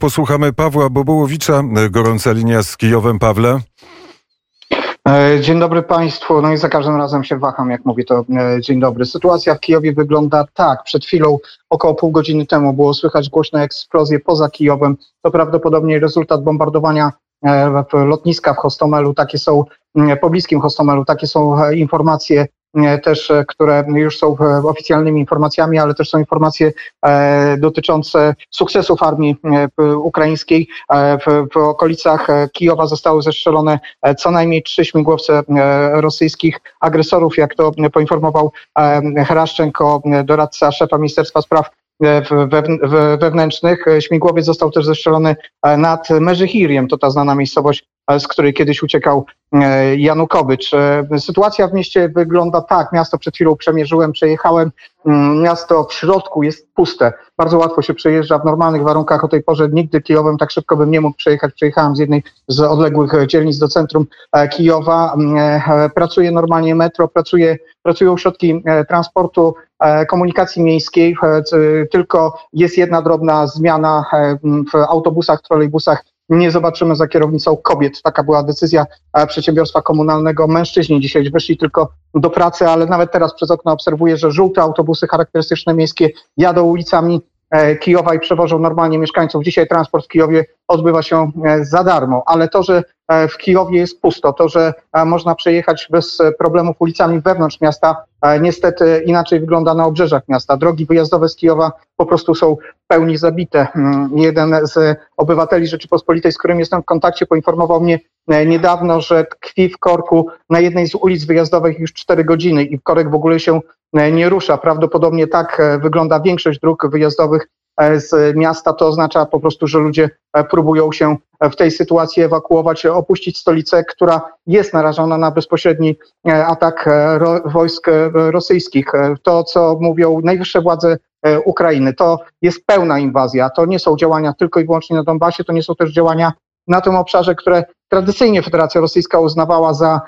Posłuchamy Pawła Bobołowicza, gorąca linia z Kijowem. Pawle. E, dzień dobry Państwu. No i za każdym razem się waham, jak mówię to e, dzień dobry. Sytuacja w Kijowie wygląda tak. Przed chwilą, około pół godziny temu, było słychać głośne eksplozje poza Kijowem. To prawdopodobnie rezultat bombardowania e, lotniska w Hostomelu. Takie są, pobliskim Hostomelu, takie są informacje E, też, e, które już są e, oficjalnymi informacjami, ale też są informacje dotyczące sukcesów armii ukraińskiej. W, w okolicach Kijowa zostały zestrzelone co najmniej trzy śmigłowce rosyjskich agresorów, jak to poinformował Hraszczenko, doradca szefa Ministerstwa Spraw wewnętrznych. Śmigłowiec został też zestrzelony nad Meżyhiriem, to ta znana miejscowość z której kiedyś uciekał e, Janukowycz. E, sytuacja w mieście wygląda tak, miasto przed chwilą przemierzyłem, przejechałem, mm, miasto w środku jest puste, bardzo łatwo się przejeżdża w normalnych warunkach, o tej porze nigdy Kijowem tak szybko bym nie mógł przejechać, przejechałem z jednej z odległych dzielnic do centrum e, Kijowa, mm, pracuje normalnie metro, pracuje, pracują środki transportu, komunikacji miejskiej, tylko jest jedna drobna zmiana w autobusach, trolejbusach, nie zobaczymy za kierownicą kobiet. Taka była decyzja e, przedsiębiorstwa komunalnego. Mężczyźni dzisiaj wyszli tylko do pracy, ale nawet teraz przez okno obserwuję, że żółte autobusy charakterystyczne miejskie jadą ulicami E, Kijowa i przewożą normalnie mieszkańców. Dzisiaj transport w Kijowie odbywa się e, za darmo, ale to, że w Kijowie jest pusto, to, że można przejechać bez problemów ulicami wewnątrz miasta, niestety inaczej wygląda na obrzeżach miasta. Drogi wyjazdowe z Kijowa po prostu są w pełni zabite. Mm, jeden z obywateli Rzeczypospolitej, z którym jestem w kontakcie, poinformował mnie niedawno, że tkwi w korku na jednej z ulic wyjazdowych już 4 godziny i korek w ogóle się E, nie rusza. Prawdopodobnie tak e, wygląda większość dróg wyjazdowych e, z miasta. To oznacza po prostu, że ludzie próbują się w tej sytuacji ewakuować, opuścić stolicę, która jest narażona na bezpośredni atak wojsk rosyjskich. To, co mówią najwyższe władze Ukrainy, to jest pełna inwazja. To nie są działania tylko i wyłącznie na Donbasie, to nie są też działania na tym obszarze, które tradycyjnie Federacja Rosyjska uznawała za e,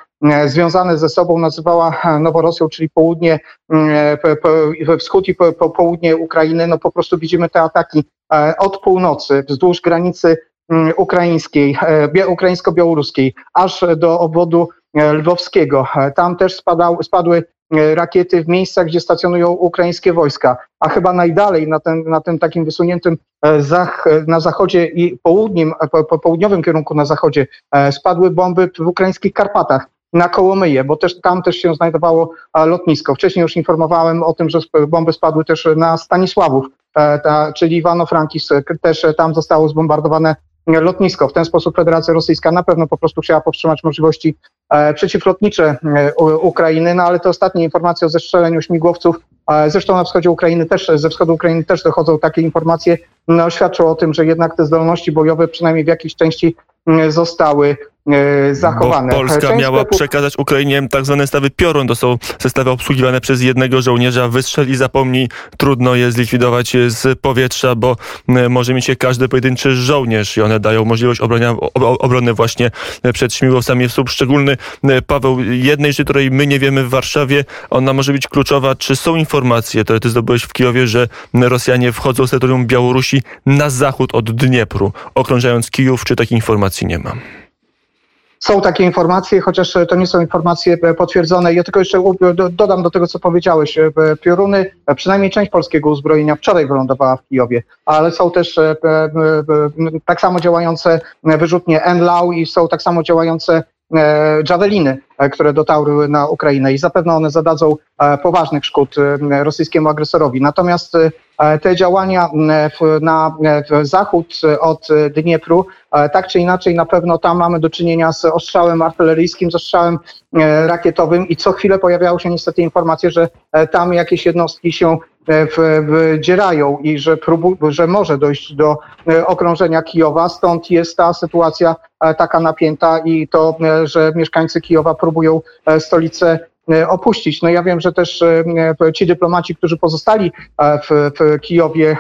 związane ze sobą, nazywała e, Noworosją, czyli południe, e, wschód i południe Ukrainy. No po prostu widzimy te ataki od północy wzdłuż granicy ukraińskiej, ukraińsko-białoruskiej, aż do obwodu lwowskiego. Tam też spadał, spadły E, rakiety w miejscach, gdzie stacjonują ukraińskie wojska, a chyba najdalej na, ten, na tym takim wysuniętym e, zach, na zachodzie i południm, po, po południowym kierunku na zachodzie e, spadły bomby w ukraińskich Karpatach na Kołomyje, bo też tam też się znajdowało lotnisko. Wcześniej już informowałem o tym, że bomby spadły też na Stanisławów, ta, czyli Iwano-Frankis, też tam zostało zbombardowane lotnisko. W ten sposób Federacja Rosyjska na pewno po prostu chciała powstrzymać możliwości e, przeciwlotnicze e, Ukrainy, no ale te ostatnie informacje o zestrzeleniu śmigłowców, e, zresztą na wschodzie Ukrainy też, ze wschodu Ukrainy też dochodzą takie informacje, no, świadczą o tym, że jednak te zdolności bojowe przynajmniej w jakiejś części zostały E, zachowane. Bo Polska Część miała sklepów... przekazać Ukrainie tak zwane stawy piorun. To są zestawy obsługiwane przez jednego żołnierza. Wystrzeli i zapomnij. Trudno je zlikwidować z powietrza, bo e, może mieć je każdy pojedynczy żołnierz i one dają możliwość obrania, obrony właśnie przed śmigłowcami w sposób szczególny. E, Paweł, jednej rzeczy, której my nie wiemy w Warszawie, ona może być kluczowa. Czy są informacje, które ty zdobyłeś w Kijowie, że Rosjanie wchodzą z terytorium Białorusi na zachód od Dniepru, okrążając Kijów, czy takiej informacji nie ma? Są takie informacje, chociaż to nie są informacje e, potwierdzone. Ja tylko jeszcze dodam do tego, co powiedziałeś. E, pioruny, e, przynajmniej część polskiego uzbrojenia wczoraj wylądowała w Kijowie, ale są też tak samo działające wyrzutnie NLAW i są tak samo działające Javeliny, które dotarły na Ukrainę i zapewne one zadadzą poważnych szkód rosyjskiemu agresorowi. Natomiast te działania na zachód od Dniepru, tak czy inaczej, na pewno tam mamy do czynienia z ostrzałem artyleryjskim, z ostrzałem e, rakietowym i co chwilę pojawiały się niestety informacje, że e, tam jakieś jednostki się e, wdzierają i że, próbu, że może dojść do okrążenia Kijowa. Stąd jest ta sytuacja taka napięta i to, że mieszkańcy Kijowa próbują stolicę E, opuścić. No ja wiem, że też e, ci dyplomaci, którzy pozostali e, w, w Kijowie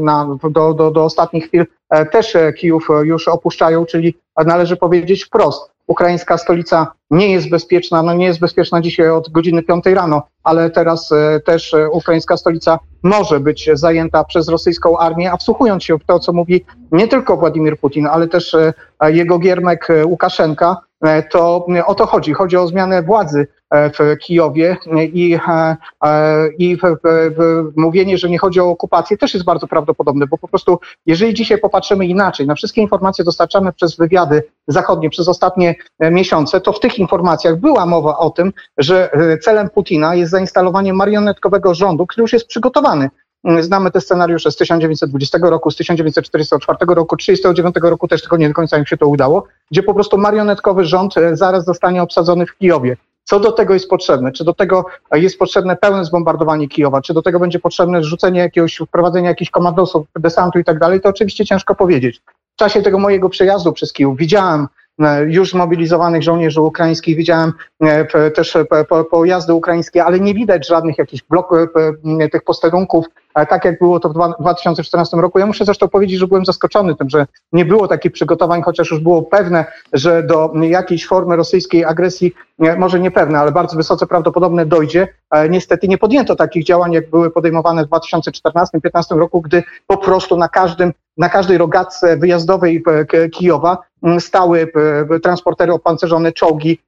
na, do, do, do ostatnich chwil, też Kijów już opuszczają, czyli należy powiedzieć wprost, ukraińska stolica nie jest bezpieczna, no nie jest bezpieczna dzisiaj od godziny 5 rano, ale teraz e, też e, ukraińska stolica może być zajęta przez rosyjską armię, a wsłuchując się w to, co mówi nie tylko Władimir Putin, ale też e, jego giermek Łukaszenka, to o to chodzi. Chodzi o zmianę władzy w Kijowie i, i w, w, w mówienie, że nie chodzi o okupację też jest bardzo prawdopodobne, bo po prostu jeżeli dzisiaj popatrzymy inaczej na wszystkie informacje dostarczane przez wywiady zachodnie przez ostatnie miesiące, to w tych informacjach była mowa o tym, że celem Putina jest zainstalowanie marionetkowego rządu, który już jest przygotowany. Znamy te scenariusze z 1920 roku, z 1944 roku, 1939 roku też tylko nie do końca im się to udało, gdzie po prostu marionetkowy rząd zaraz zostanie obsadzony w Kijowie. Co do tego jest potrzebne? Czy do tego jest potrzebne pełne zbombardowanie Kijowa? Czy do tego będzie potrzebne rzucenie jakiegoś, wprowadzenie jakichś komandosów, desantu i tak dalej? To oczywiście ciężko powiedzieć. W czasie tego mojego przejazdu przez Kijów widziałem E, już mobilizowanych żołnierzy ukraińskich, widziałem e, też e, pojazdy ukraińskie, ale nie widać żadnych jakichś bloków tych posterunków, tak jak było to w 2014 roku. Ja muszę zresztą powiedzieć, że byłem zaskoczony tym, że nie było takich przygotowań, chociaż już było pewne, że do jakiejś formy rosyjskiej agresji, może nie pewne, ale bardzo wysoce prawdopodobne dojdzie. Niestety nie podjęto takich działań, jak były podejmowane w 2014-2015 roku, gdy po prostu na każdym na każdej rogatce wyjazdowej Kijowa stały transportery opancerzone, czołgi,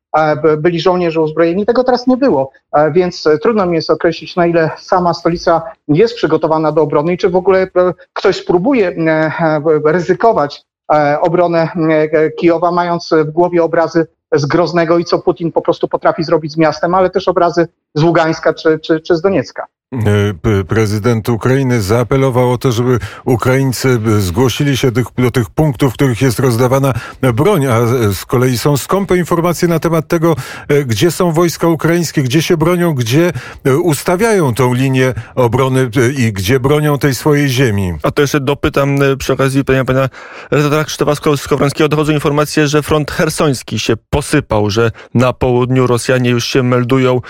byli żołnierze uzbrojeni. Tego teraz nie było, więc trudno mi jest określić, na ile sama stolica jest przygotowana do obrony i czy w ogóle ktoś spróbuje e, ryzykować e, obronę e, Kijowa, mając w głowie obrazy z Groznego i co Putin po prostu potrafi zrobić z miastem, ale też obrazy z Ługańska czy, czy, czy z Doniecka. E, prezydent Ukrainy zaapelował o to, żeby Ukraińcy zgłosili się do tych punktów, w których jest rozdawana broń, a z kolei są skąpe informacje na temat tego, e, gdzie są wojska ukraińskie, gdzie się bronią, gdzie e, ustawiają tą linię obrony i gdzie bronią tej swojej ziemi. A to jeszcze dopytam przy okazji pytania pana redaktora Krzysztofa Skowrońskiego. Dochodzą informacje, że front hersoński się posypał, że na południu Rosjanie już się meldują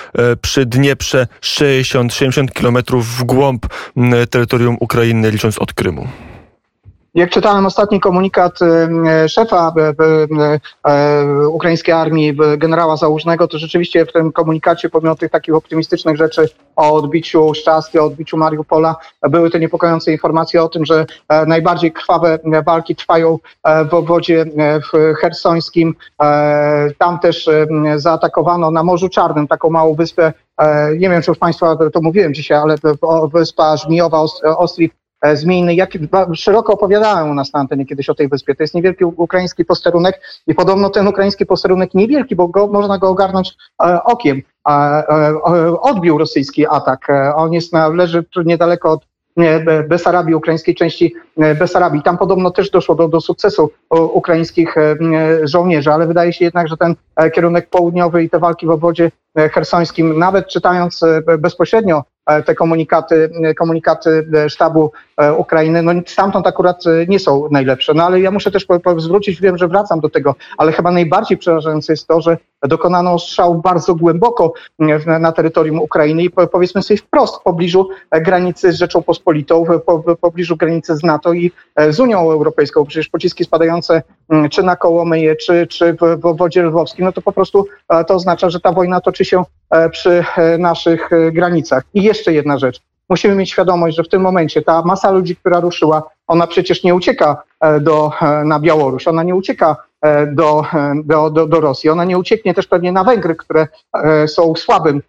przy Dnieprze 60-70 kilometrów w głąb terytorium Ukrainy, licząc od Krymu. Jak czytałem ostatni komunikat y, szefa y, y, ukraińskiej armii, generała Załużnego, to rzeczywiście w tym komunikacie, pomimo tych takich optymistycznych rzeczy o odbiciu Szczastia, o odbiciu Mariupola, były te niepokojące informacje o tym, że e, najbardziej krwawe walki trwają e, w obwodzie e, hersońskim. Tam też zaatakowano na Morzu Czarnym taką małą wyspę nie wiem, czy już Państwa to mówiłem dzisiaj, ale wyspa Żmijowa, Ostrik E, zmienny. Jak szeroko opowiadałem u nas na antenie kiedyś o tej wyspie. To jest niewielki ukraiński posterunek i podobno ten ukraiński posterunek niewielki, bo go, można go ogarnąć e, okiem. Odbił rosyjski atak. E, on jest na, leży niedaleko od Besarabii, ukraińskiej części Besarabii. Tam podobno też doszło do, do sukcesu ukraińskich żołnierzy, ale wydaje się jednak, że ten kierunek południowy i te walki w obwodzie hersońskim, nawet czytając bezpośrednio E, te komunikaty, e, komunikaty e, sztabu Ukrainy, no stamtąd akurat nie są najlepsze. No ale ja muszę też zwrócić, wiem, że wracam do tego, ale chyba najbardziej przerażające jest to, że dokonano strzał bardzo głęboko na terytorium Ukrainy i powiedzmy sobie wprost w pobliżu granicy z Rzeczą w pobliżu granicy z NATO i z Unią Europejską. Przecież pociski spadające czy na Kołomyje, czy, czy w wodzie lwowskim, no to po prostu to oznacza, że ta wojna toczy się przy naszych granicach. I jeszcze jedna rzecz. Musimy mieć świadomość, że w tym momencie ta masa ludzi, która ruszyła, ona przecież nie ucieka e, do, e, na Białoruś, ona nie ucieka e, do, do, do, do Rosji, ona nie ucieknie też pewnie na Węgry, które są słabym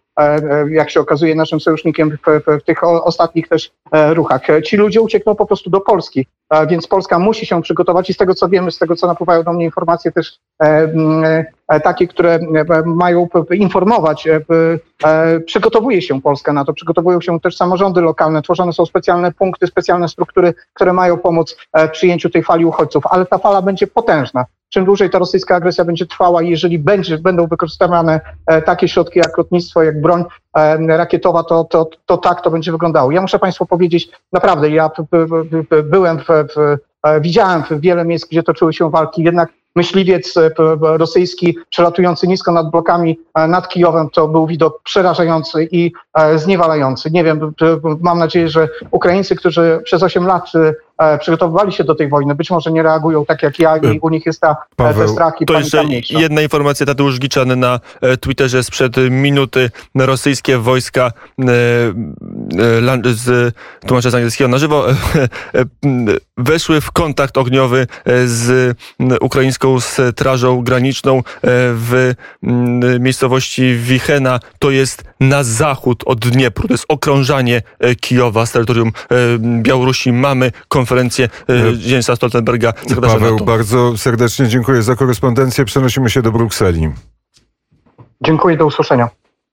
jak się okazuje, naszym sojusznikiem w, w, tych ostatnich też ruchach. Ci ludzie uciekną po prostu do Polski, więc Polska musi się przygotować i z tego co wiemy, z tego co napływają do mnie informacje też takie, które mają informować, przygotowuje się Polska na to, przygotowują się też samorządy lokalne, tworzone są specjalne punkty, specjalne struktury, które mają pomóc w przyjęciu tej fali uchodźców, ale ta fala będzie potężna czym dłużej ta rosyjska agresja będzie trwała i jeżeli będzie, będą wykorzystywane e, takie środki jak lotnictwo, jak broń e, rakietowa, to, to, to tak to będzie wyglądało. Ja muszę Państwu powiedzieć, naprawdę, ja byłem w, w e, widziałem wiele miejsc, gdzie toczyły się walki, jednak myśliwiec rosyjski przelatujący nisko nad blokami nad Kijowem to był widok przerażający i zniewalający. Nie wiem, mam nadzieję, że Ukraińcy, którzy przez 8 lat przygotowywali się do tej wojny, być może nie reagują tak jak ja i u nich jest ta, e, Paweł, te strach i To jeszcze mniejsza. jedna informacja, Tadeusz Giczan na e, Twitterze sprzed minuty. Rosyjskie wojska e, e, z, tłumaczę z angielskiego na żywo, e, e, weszły w kontakt ogniowy e, z ukraińską strażą graniczną e, w miejscowości Wichena. To jest na zachód od Dniepru. To jest okrążanie e, Kijowa z terytorium e, Białorusi. Mamy konferencję e, Jensa Stoltenberga, sekretarza Paweł, NATO. bardzo serdecznie dziękuję za korespondencję. Przenosimy się do Brukseli. Dziękuję, do usłyszenia.